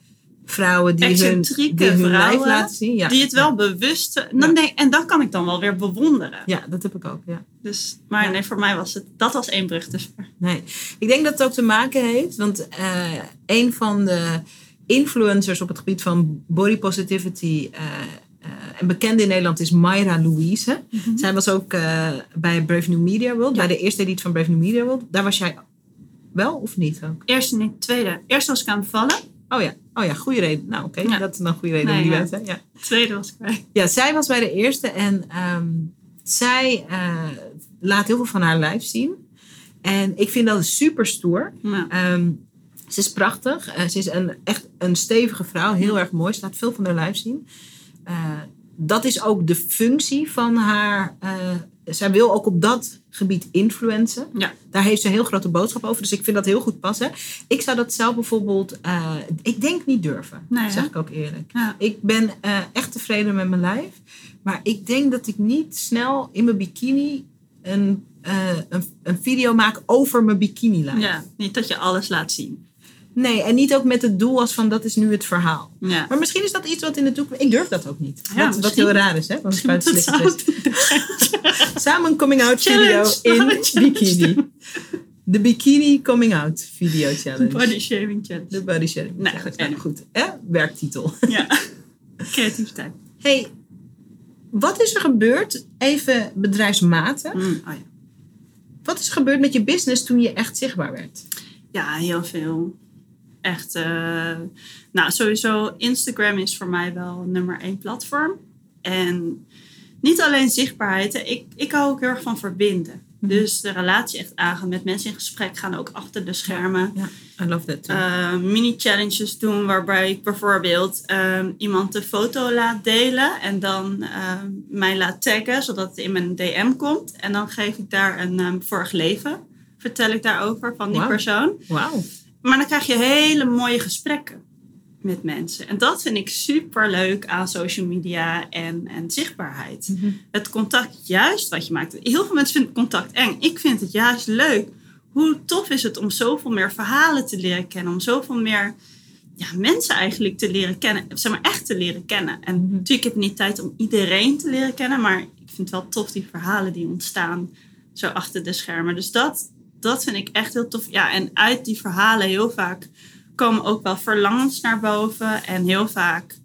vrouwen die hun, die hun lijf vrouwen laten zien. Ja. Die het wel bewust. Dan Ja. denk, en dat kan ik dan wel weer bewonderen. Ja, dat heb ik ook. Ja. Dus, maar Ja. nee, voor mij was het. Dat was één brug te ver. Nee. Ik denk dat het ook te maken heeft, want eh, een van de influencers op het gebied van body positivity eh, en bekende in Nederland is Mayra Louise. Zij was ook bij Brave New Media World, bij de eerste editie van Brave New Media World. Daar was jij wel of niet ook? Eerste niet, tweede. Eerst was ik aan het bevallen. Oh ja, oh ja goede reden. Nou oké, Ja. dat is een goede reden Nee, om die ja. wedstrijd. Ja. Tweede was ik bij. Ja, zij was bij de eerste en ehm, zij eh, laat heel veel van haar lijf zien. En ik vind dat super stoer. Ja. Ehm, Ze is prachtig. Eh, ze is een, echt een stevige vrouw. Heel erg mooi. Ze laat veel van haar lijf zien. Eh, dat is ook de functie van haar. eh, zij wil ook op dat gebied influencen. Ja. Daar heeft ze een heel grote boodschap over. Dus ik vind dat heel goed passen. Ik zou dat zelf bijvoorbeeld... eh, ik denk niet durven. Nee, zeg ik ook eerlijk. Ja. Ik ben eh, echt tevreden met mijn lijf. Maar ik denk dat ik niet snel in mijn bikini... een, een, een video maak over mijn bikini lijf. ja, niet dat je alles laat zien. Nee, en niet ook met het doel als van dat is nu het verhaal. Ja. Maar misschien is dat iets wat in de toekomst... Ik durf dat ook niet. Ja, wat, wat heel raar is, hè? Want het buiten samen. Coming out video Challenge. in Challenge. bikini. De bikini coming out video challenge. Body shaming challenge. De body challenge. goed, Nou, anyway. goed. Hè? Werktitel. Ja. Creativiteit. hey, wat is er gebeurd, even bedrijfsmatig, Mm, oh ja. wat is er gebeurd met je business toen je echt zichtbaar werd? Ja, heel veel. Echt, eh, nou sowieso Instagram is voor mij wel nummer één platform. En niet alleen zichtbaarheid, ik, ik hou ook heel erg van verbinden. Mhm. Dus de relatie echt aangaan, met mensen in gesprek gaan, ook achter de schermen. Ja, I love that too. Eh, mini-challenges doen waarbij ik bijvoorbeeld ehm, iemand de foto laat delen en dan ehm, mij laat taggen zodat het in mijn DM komt. En dan geef ik daar een ehm, vorig leven, vertel ik daarover van die persoon. Wauw. Maar dan krijg je hele mooie gesprekken met mensen. En dat vind ik super leuk aan social media en, en zichtbaarheid. Mhm. Het contact, juist wat je maakt. Heel veel mensen vinden contact eng. Ik vind het juist leuk. Hoe tof is het om zoveel meer verhalen te leren kennen. Om zoveel meer ja, mensen eigenlijk te leren kennen. Zeg maar echt te leren kennen. En Mhm. natuurlijk heb ik niet tijd om iedereen te leren kennen. Maar ik vind het wel tof die verhalen die ontstaan zo achter de schermen. Dus dat, dat vind ik echt heel tof. Ja, en uit die verhalen heel vaak komen ook wel verlangens naar boven. En heel vaak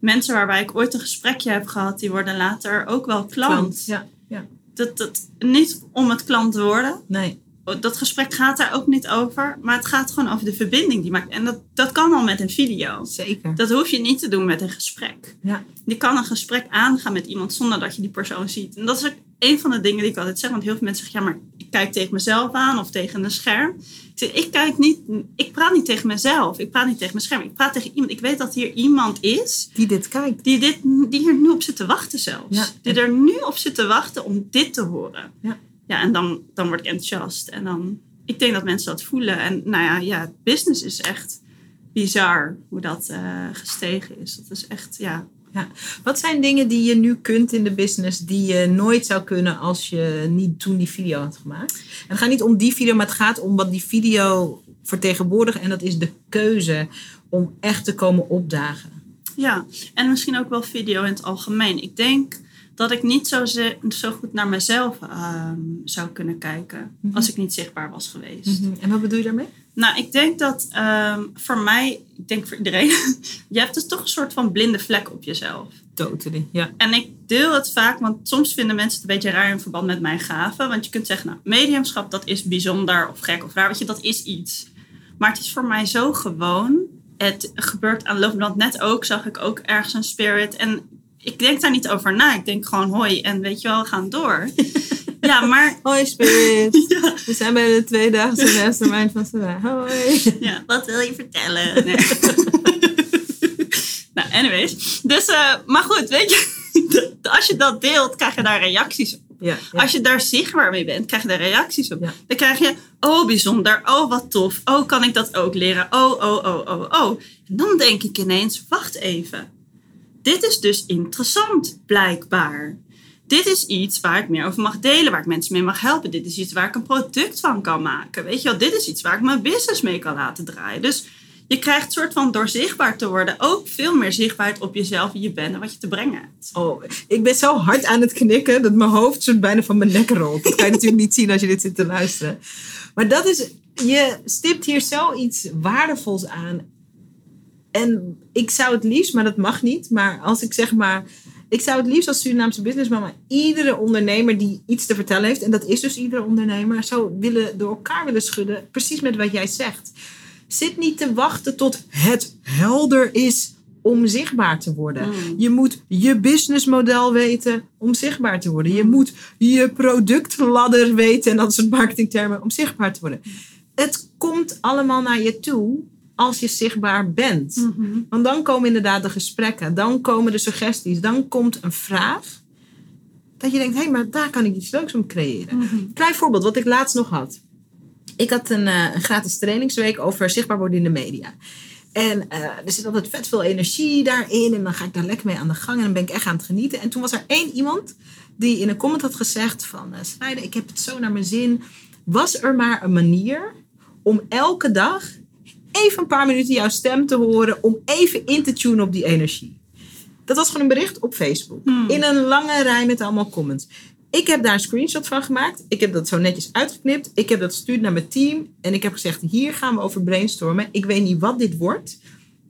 mensen waarbij ik ooit een gesprekje heb gehad, die worden later ook wel klant. Ja, ja. Dat, dat, niet om het klant te worden. Nee. Dat gesprek gaat daar ook niet over. Maar het gaat gewoon over de verbinding die maakt. En dat, dat kan al met een video. Zeker. Dat hoef je niet te doen met een gesprek. Ja. Je kan een gesprek aangaan met iemand zonder dat je die persoon ziet. En dat is een van de dingen die ik altijd zeg. Want heel veel mensen zeggen, ja, maar ik kijk tegen mezelf aan of tegen een scherm. Ik zeg, ik kijk niet, ik praat niet tegen mezelf. Ik praat niet tegen mijn scherm. Ik praat tegen iemand. Ik weet dat hier iemand is Die dit kijkt. die, dit, die hier nu op zit te wachten zelfs. Ja. Die er nu op zit te wachten om dit te horen. Ja. Ja, en dan, dan word ik enthousiast. En dan, ik denk dat mensen dat voelen. En nou ja, ja business is echt bizar hoe dat eh, gestegen is. Dat is echt, ja. Ja. Wat zijn dingen die je nu kunt in de business die je nooit zou kunnen als je niet toen die video had gemaakt? En het gaat niet om die video, maar het gaat om wat die video vertegenwoordigt. En dat is de keuze om echt te komen opdagen. Ja, en misschien ook wel video in het algemeen. Ik denk dat ik niet zo, zo goed naar mezelf ehm, zou kunnen kijken Mhm. als ik niet zichtbaar was geweest. En wat bedoel je daarmee? Nou, ik denk dat ehm, voor mij, ik denk voor iedereen, je hebt dus toch een soort van blinde vlek op jezelf. Totally, ja. En ik deel het vaak, want soms vinden mensen het een beetje raar in verband met mijn gaven. Want je kunt zeggen, nou, mediumschap, dat is bijzonder of gek of raar. Weet je, dat is iets. Maar het is voor mij zo gewoon. Het gebeurt aan band net ook, zag ik ook ergens een spirit. En ik denk daar niet over na. Ik denk gewoon hoi en weet je wel, we gaan door. ja, maar Hoi Spirit. We zijn bij de tweedaagse mastermind van Sarah. Hoi. Ja, wat wil je vertellen? Nee. nou, anyways. Dus, eh, maar goed, weet je, als je dat deelt, krijg je daar reacties op. Ja, ja. Als je daar zichtbaar mee bent, krijg je daar reacties op. Ja. Dan krijg je, oh bijzonder, oh wat tof, oh kan ik dat ook leren, oh, oh, oh, oh, oh. En dan denk ik ineens, wacht even. Dit is dus interessant, blijkbaar. Dit is iets waar ik meer over mag delen, waar ik mensen mee mag helpen. Dit is iets waar ik een product van kan maken. Weet je wel, dit is iets waar ik mijn business mee kan laten draaien. Dus je krijgt soort van door zichtbaar te worden ook veel meer zichtbaarheid op jezelf, wie je bent en wat je te brengen hebt. Oh, ik ben zo hard aan het knikken dat mijn hoofd soort bijna van mijn nek rolt. Dat kan je natuurlijk niet zien als je dit zit te luisteren. Maar dat is, je stipt hier zoiets waardevols aan. En ik zou het liefst, maar dat mag niet. Maar als ik zeg maar, ik zou het liefst als Surinaamse businessmama iedere ondernemer die iets te vertellen heeft, en dat is dus iedere ondernemer, zou willen door elkaar willen schudden. Precies met wat jij zegt. Zit niet te wachten tot het helder is om zichtbaar te worden. Mm. Je moet je businessmodel weten om zichtbaar te worden. Je moet je productladder weten, en dat soort marketingtermen, om zichtbaar te worden. het komt allemaal naar je toe als je zichtbaar bent. Mhm. Want dan komen inderdaad de gesprekken, dan komen de suggesties, dan komt een vraag. Dat je denkt, hé, hey, maar daar kan ik iets leuks om creëren. Mhm. Klein voorbeeld, wat ik laatst nog had. Ik had een, eh, een gratis trainingsweek over zichtbaar worden in de media. En eh, er zit altijd vet veel energie daarin. En dan ga ik daar lekker mee aan de gang. En dan ben ik echt aan het genieten. En toen was er één iemand die in een comment had gezegd van... Uh, ik heb het zo naar mijn zin. Was er maar een manier om elke dag even een paar minuten jouw stem te horen... om even in te tunen op die energie. Dat was gewoon een bericht op Facebook. Hmm. In een lange rij met allemaal comments. Ik heb daar een screenshot van gemaakt. Ik heb dat zo netjes uitgeknipt. Ik heb dat gestuurd naar mijn team. En ik heb gezegd, hier gaan we over brainstormen. Ik weet niet wat dit wordt.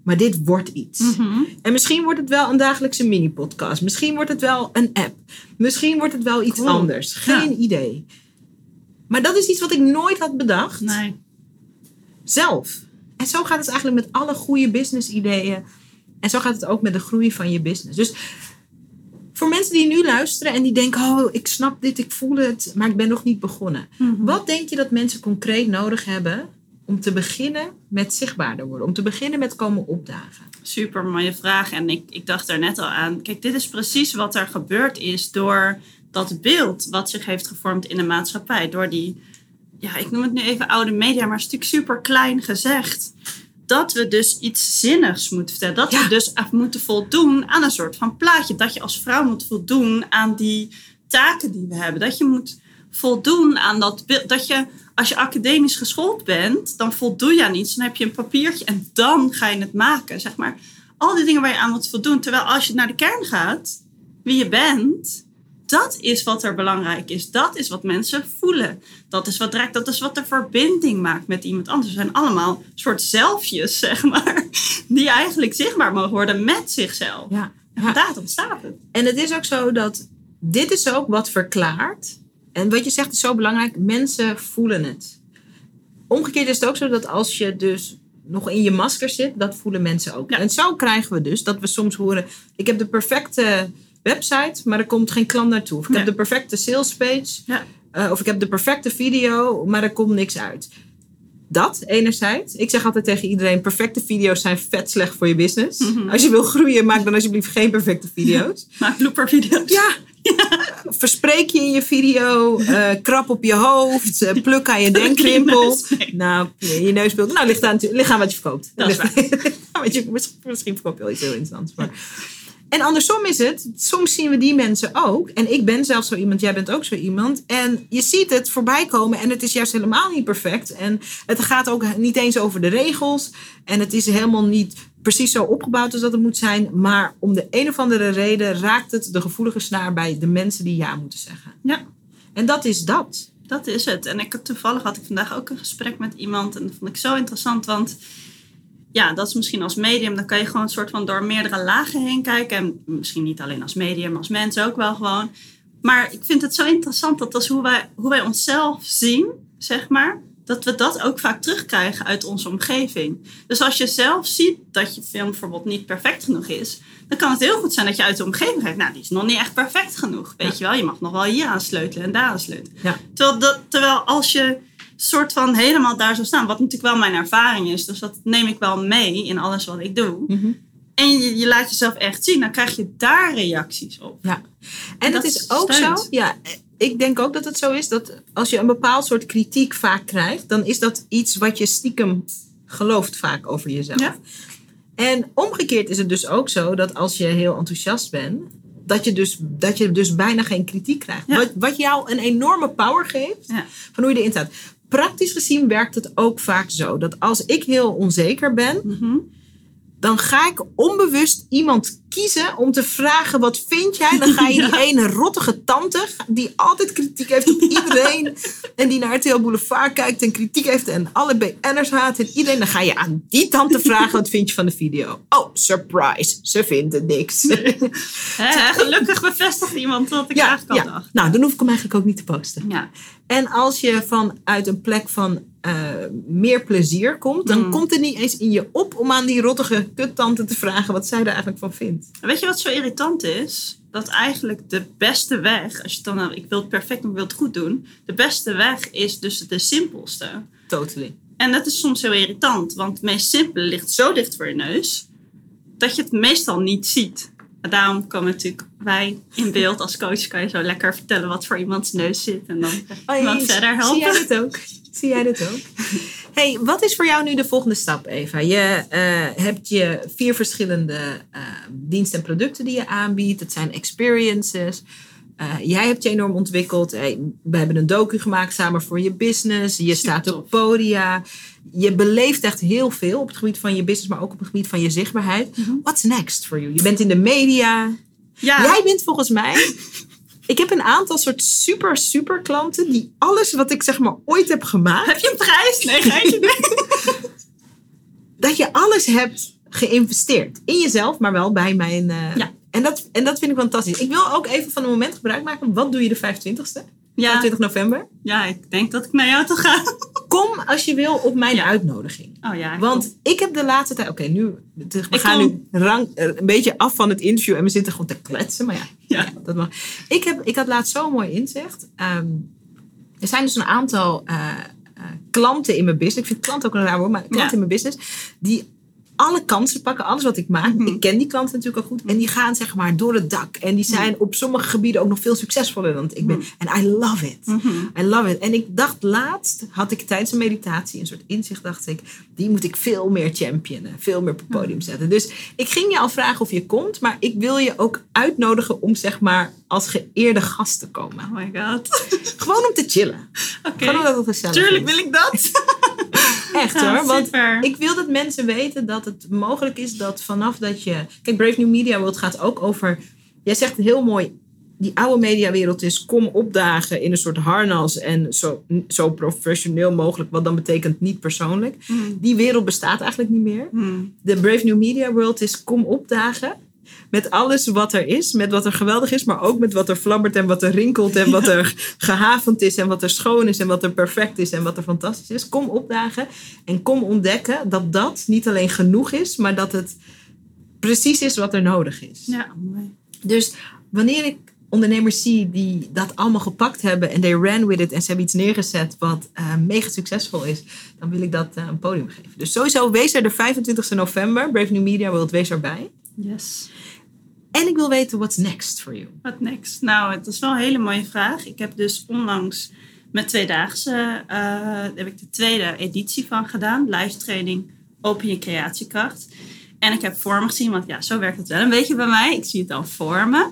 Maar dit wordt iets. Mhm. En misschien wordt het wel een dagelijkse mini-podcast. Misschien wordt het wel een app. Misschien wordt het wel iets Cool. anders. Geen idee. Maar dat is iets wat ik nooit had bedacht. Nee. Zelf. En zo gaat het eigenlijk met alle goede business ideeën. En zo gaat het ook met de groei van je business. Dus voor mensen die nu luisteren en die denken: Oh, ik snap dit, ik voel het, maar ik ben nog niet begonnen. Mhm. Wat denk je dat mensen concreet nodig hebben om te beginnen met zichtbaarder worden? Om te beginnen met komen opdagen? Super mooie vraag. En ik, ik dacht daar net al aan. Kijk, dit is precies wat er gebeurd is door dat beeld wat zich heeft gevormd in de maatschappij. Door die, ja, ik noem het nu even oude media, maar is natuurlijk super klein gezegd. Dat we dus iets zinnigs moeten vertellen. Dat Ja. we dus af moeten voldoen aan een soort van plaatje. Dat je als vrouw moet voldoen aan die taken die we hebben. Dat je moet voldoen aan dat beeld. Dat je, als je academisch geschoold bent, dan voldoe je aan iets. Dan heb je een papiertje en dan ga je het maken. Zeg maar. Al die dingen waar je aan moet voldoen. Terwijl als je naar de kern gaat, wie je bent, dat is wat er belangrijk is. Dat is wat mensen voelen. Dat is wat raakt. Dat is wat de verbinding maakt met iemand anders. We zijn allemaal soort zelfjes, zeg maar. Die eigenlijk zichtbaar mogen worden met zichzelf. Ja. En vandaar ontstaat het. En het is ook zo dat dit is ook wat verklaart. En wat je zegt is zo belangrijk. Mensen voelen het. Omgekeerd is het ook zo dat als je dus nog in je masker zit, dat voelen mensen ook. Ja. En zo krijgen we dus dat we soms horen: ik heb de perfecte website, maar er komt geen klant naartoe. Of ik Ja. heb de perfecte sales page, Ja. eh, of ik heb de perfecte video, maar er komt niks uit. Dat enerzijds. Ik zeg altijd tegen iedereen: perfecte video's zijn vet slecht voor je business. Mhm. Als je wil groeien, maak dan alsjeblieft geen perfecte video's. Maak bloopervideo's. Ja. Verspreek je in je video, eh, krap op je hoofd, eh, pluk aan je denkrimpel. Nou, je neusbeeld. Nou, ligt aan, ligt aan wat je verkoopt. Dat is je, misschien, misschien verkoop je wel iets heel interessants. Maar. En andersom is het, soms zien we die mensen ook. En ik ben zelf zo iemand, jij bent ook zo iemand. En je ziet het voorbij komen en het is juist helemaal niet perfect. En het gaat ook niet eens over de regels. En het is helemaal niet precies zo opgebouwd als dat het moet zijn. Maar om de een of andere reden raakt het de gevoelige snaar bij de mensen die ja moeten zeggen. Ja. En dat is dat. Dat is het. En ik toevallig had ik vandaag ook een gesprek met iemand. En dat vond ik zo interessant. Want ja, dat is misschien als medium. Dan kan je gewoon een soort van door meerdere lagen heen kijken. En misschien niet alleen als medium, als mens ook wel gewoon. Maar ik vind het zo interessant dat dat is hoe wij, hoe wij onszelf zien, zeg maar. Dat we dat ook vaak terugkrijgen uit onze omgeving. Dus als je zelf ziet dat je film bijvoorbeeld niet perfect genoeg is, dan kan het heel goed zijn dat je uit de omgeving kijkt. Nou, die is nog niet echt perfect genoeg. Weet je wel, je mag nog wel hier aan sleutelen en daar aan sleutelen. Ja. Terwijl, dat, terwijl als je soort van helemaal daar zou staan, wat natuurlijk wel mijn ervaring is, dus dat neem ik wel mee in alles wat ik doe. En je, je laat jezelf echt zien, dan krijg je daar reacties op. Ja. En dat is ook steunt. zo, ja, ik denk ook dat het zo is dat als je een bepaald soort kritiek vaak krijgt, dan is dat iets wat je stiekem gelooft vaak over jezelf. Ja. En omgekeerd is het dus ook zo dat als je heel enthousiast bent, dat je dus, dat je dus bijna geen kritiek krijgt. Ja. Wat, wat jou een enorme power geeft Ja. van hoe je erin staat. Praktisch gezien werkt het ook vaak zo dat als ik heel onzeker ben, Mhm. Dan ga ik onbewust iemand kiezen om te vragen: wat vind jij? Dan ga je die ene rottige tante, die altijd kritiek heeft op iedereen. en die naar RTL Boulevard kijkt en kritiek heeft en alle BN'ers haat en iedereen. Dan ga je aan die tante vragen: wat vind je van de video? Oh, surprise, ze vindt het niks. Gelukkig bevestigt iemand wat ik ja, eigenlijk al dacht. Nou, dan hoef ik hem eigenlijk ook niet te posten. Ja. En als je vanuit een plek van eh, meer plezier komt, dan Mm. komt het niet eens in je op om aan die rottige kuttante te vragen wat zij er eigenlijk van vindt. Weet je wat zo irritant is? Dat eigenlijk de beste weg, als je het dan, nou, ik wil het perfect doen, ik wil het goed doen. De beste weg is dus de simpelste. Totally. En dat is soms heel irritant, want het meest simpele ligt zo dicht voor je neus dat je het meestal niet ziet. En daarom komen natuurlijk wij in beeld als coach. Kan je zo lekker vertellen wat voor iemands neus zit en dan iemand verder Oh, Zie jij helpen. dit ook? Zie jij dit ook? Hey, wat is voor jou nu de volgende stap, Eva? Je eh, hebt je vier verschillende eh, diensten en producten die je aanbiedt. Het zijn experiences. Eh, jij hebt je enorm ontwikkeld. Hey, we hebben een docu gemaakt samen voor je business. Je staat op podia. Je beleeft echt heel veel op het gebied van je business, maar ook op het gebied van je zichtbaarheid. Mhm. What's next for you? Je bent in de media. Ja, Jij bent volgens mij. Ik heb een aantal soort super, super klanten die alles wat ik zeg maar ooit heb gemaakt, heb je een prijs? Nee, geintje. dat je alles hebt geïnvesteerd. In jezelf, maar wel bij mijn. eh, Ja. En dat, en dat vind ik fantastisch. Ik wil ook even van een moment gebruik maken. Wat doe je de 25ste? Ja, 20 november. ja, ik denk dat ik naar jou toe ga. Kom als je wil op mijn Ja. uitnodiging. Oh ja, ik Want ik heb de laatste tijd. Oké, nu. We Ik gaan kom. nu eh, een beetje af van het interview en we zitten gewoon te kletsen. Maar ja, Ja. dat mag. Ik, heb, ik had laatst zo'n mooi inzicht. Ehm, er zijn dus een aantal eh, eh, klanten in mijn business. Ik vind klant ook een raar woord, maar klanten in mijn business. Die alle kansen pakken, alles wat ik maak. Mhm. Ik ken die klanten natuurlijk ook goed. En die gaan zeg maar door het dak. En die zijn op sommige gebieden ook nog veel succesvoller dan ik ben. En I love it. Mhm. I love it. En ik dacht laatst, had ik tijdens een meditatie een soort inzicht, dacht ik, die moet ik veel meer championen, veel meer op het podium zetten. Dus ik ging je al vragen of je komt, maar ik wil je ook uitnodigen om zeg maar als geëerde gast te komen. Oh my god. Gewoon om te chillen. Oké. Gewoon omdat het gezellig Tuurlijk wil ik dat. Echt hoor. Want super. ik wil dat mensen weten dat het mogelijk is dat vanaf dat je. Kijk, Brave New Media World gaat ook over. Jij zegt heel mooi. Die oude mediawereld is kom opdagen in een soort harnas en zo, zo professioneel mogelijk, wat dan betekent niet persoonlijk. Mm. Die wereld bestaat eigenlijk niet meer. Mm. De Brave New Media World is kom opdagen met alles wat er is, met wat er geweldig is, maar ook met wat er flabbert en wat er rinkelt en wat er gehavend is en wat er schoon is en wat er perfect is en wat er fantastisch is. Kom opdagen en kom ontdekken dat dat niet alleen genoeg is, maar dat het precies is wat er nodig is. Ja, mooi. Dus wanneer ik ondernemers zie die dat allemaal gepakt hebben en they ran with it en ze hebben iets neergezet wat eh, mega succesvol is, dan wil ik dat eh, een podium geven. Dus sowieso wees er de 25 november, Brave New Media World, wees erbij. Yes. En ik wil weten what's next for you. Wat next? Nou, het is wel een hele mooie vraag. Ik heb dus onlangs met tweedaagse eh, heb ik de tweede editie van gedaan. Live training Open je creatiekracht. En ik heb voor me gezien, want ja, zo werkt het wel een beetje bij mij. Ik zie het dan voor me.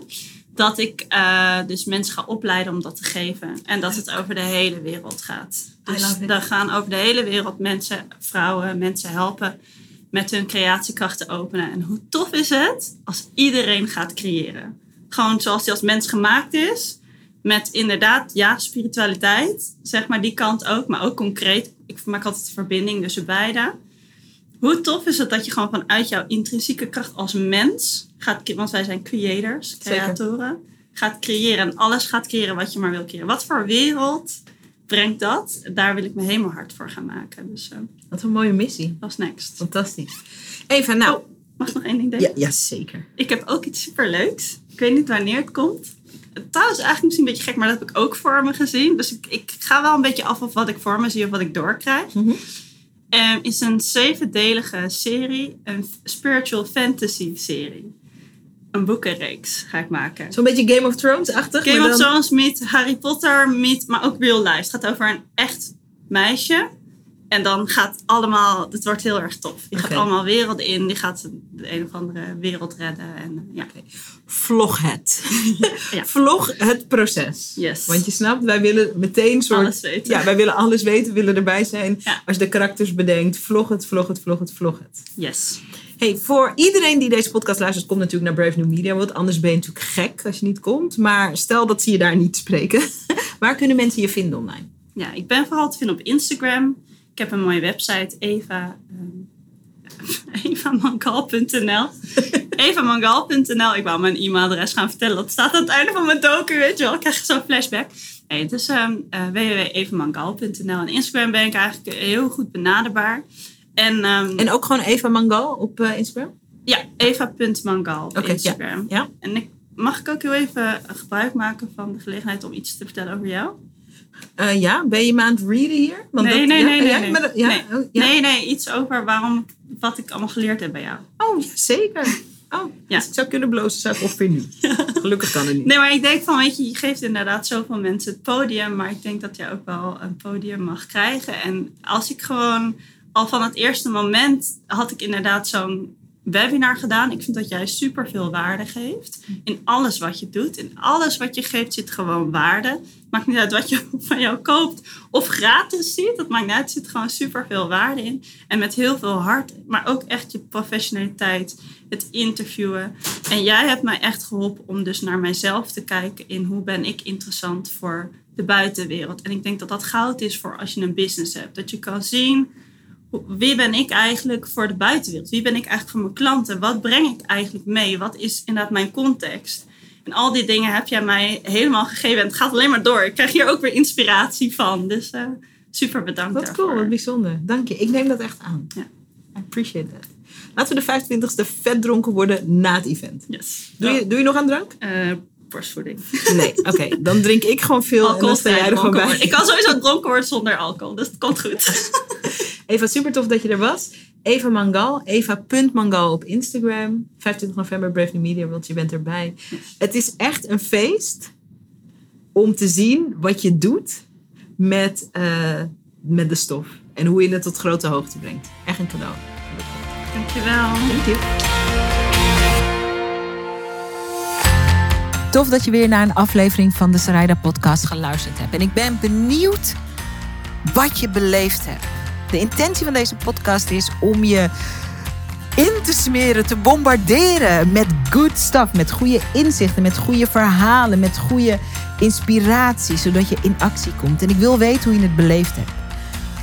Dat ik eh, dus mensen ga opleiden om dat te geven. En dat het over de hele wereld gaat. Dus dan gaan over de hele wereld mensen, vrouwen, mensen helpen met hun creatiekracht te openen. En hoe tof is het als iedereen gaat creëren? Gewoon zoals die als mens gemaakt is. Met inderdaad, ja, spiritualiteit. Zeg maar die kant ook. Maar ook concreet. Ik maak altijd de verbinding tussen beide. Hoe tof is het dat je gewoon vanuit jouw intrinsieke kracht als mens gaat... Want wij zijn creators, Zeker. creatoren. Gaat creëren. En alles gaat creëren wat je maar wil creëren. Wat voor wereld brengt dat? Daar wil ik me helemaal hard voor gaan maken. Dus eh Wat een mooie missie. dat is next. Fantastisch. Eva, nou. Oh, mag ik nog één ding delen? Ja, ja, zeker. Ik heb ook iets superleuks. Ik weet niet wanneer het komt. Trouwens, eigenlijk misschien een beetje gek, maar dat heb ik ook voor me gezien. Dus ik, ik ga wel een beetje af of wat ik voor me zie of wat ik doorkrijg. Ehm, is een zevendelige serie, een spiritual fantasy serie. Een boekenreeks ga ik maken. Zo'n beetje Game of Thrones-achtig. Game maar of dan- Thrones meet Harry Potter meet, maar ook real life. Het gaat over een echt meisje. En dan gaat allemaal, het wordt heel erg tof. Oké. gaat allemaal werelden in. Die gaat de een of andere wereld redden. En ja, Vlog het. Ja. Vlog het proces. yes. Want je snapt, wij willen meteen soort... Alles weten. Ja, wij willen alles weten, willen erbij zijn. Ja. Als je de karakters bedenkt, vlog het, vlog het, vlog het, vlog het. Yes. Hey, voor iedereen die deze podcast luistert, komt natuurlijk naar Brave New Media World. Anders ben je natuurlijk gek als je niet komt. Maar stel dat ze je daar niet spreken. Waar kunnen mensen je vinden online? Ja, ik ben vooral te vinden op Instagram. Ik heb een mooie website, Eva... ehm, evamangal.nl evamangal.nl Ik wou mijn e-mailadres gaan vertellen. Dat staat aan het einde van mijn docu, weet je wel. Ik krijg zo'n flashback. Nee, het is ehm eh, www.evamangal.nl En Instagram ben ik eigenlijk heel goed benaderbaar. En, ehm, En ook gewoon Eva Mangal op eh, Instagram? ja, eva.mangal op. Instagram. Ja. En ik, mag ik ook heel even gebruik maken van de gelegenheid om iets te vertellen over jou? Eh, ja, ben je me aan het readen hier? Want nee, dat- nee, ja, nee, nee. nee. maar ja, nee. oh, ja. nee, nee, iets over waarom, wat ik allemaal geleerd heb bij jou. Oh, zeker. Oh, Ja. als ik zou kunnen blozen, zou ik ongeveer nu. Gelukkig kan het niet. Nee, maar ik denk van, weet je, je geeft inderdaad zoveel mensen het podium. Maar ik denk dat jij ook wel een podium mag krijgen. En als ik gewoon, al van het eerste moment had ik inderdaad zo'n webinar gedaan. Ik vind dat jij super veel waarde geeft. In alles wat je doet. In alles wat je geeft zit gewoon waarde. Maakt niet uit wat je van jou koopt of gratis ziet. Dat maakt niet uit. Er zit gewoon super veel waarde in. En met heel veel hart. Maar ook echt je professionaliteit. Het interviewen. En jij hebt mij echt geholpen om dus naar mijzelf te kijken. In hoe ben ik interessant voor de buitenwereld. En ik denk dat dat goud is voor als je een business hebt. Dat je kan zien wie ben ik eigenlijk voor de buitenwereld? Wie ben ik eigenlijk voor mijn klanten? Wat breng ik eigenlijk mee? Wat is inderdaad mijn context? En al die dingen heb jij mij helemaal gegeven. En het gaat alleen maar door. Ik krijg hier ook weer inspiratie van. Dus eh, super bedankt Wat daarvoor. cool, wat bijzonder. Dank je. Ik neem dat echt aan. Ja. I appreciate that. Laten we de 25e vet dronken worden na het event. Yes. Doe je, doe je nog aan drank? Eh, borstvoeding. Nee, oké. Dan drink ik gewoon veel en dan sta jij er gewoon bij. Ik kan sowieso dronken worden zonder alcohol. Dus het komt goed. Eva, super tof dat je er was. Eva Mangal, eva.mangal op Instagram. 25 november, Brave New Media World, je bent erbij. Het is echt een feest om te zien wat je doet met, eh, met de stof. En hoe je het tot grote hoogte brengt. Echt een cadeau. Dankjewel. You. Tof dat je weer naar een aflevering van de Sarayda podcast geluisterd hebt. En ik ben benieuwd wat je beleefd hebt. De intentie van deze podcast is om je in te smeren, te bombarderen met good stuff, met goede inzichten, met goede verhalen, met goede inspiratie, zodat je in actie komt. En ik wil weten hoe je het beleefd hebt.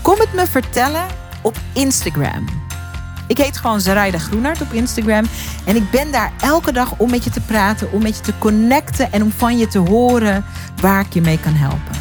Kom het me vertellen op Instagram. Ik heet gewoon Zaraida Groenart op Instagram. En ik ben daar elke dag om met je te praten, om met je te connecten en om van je te horen waar ik je mee kan helpen.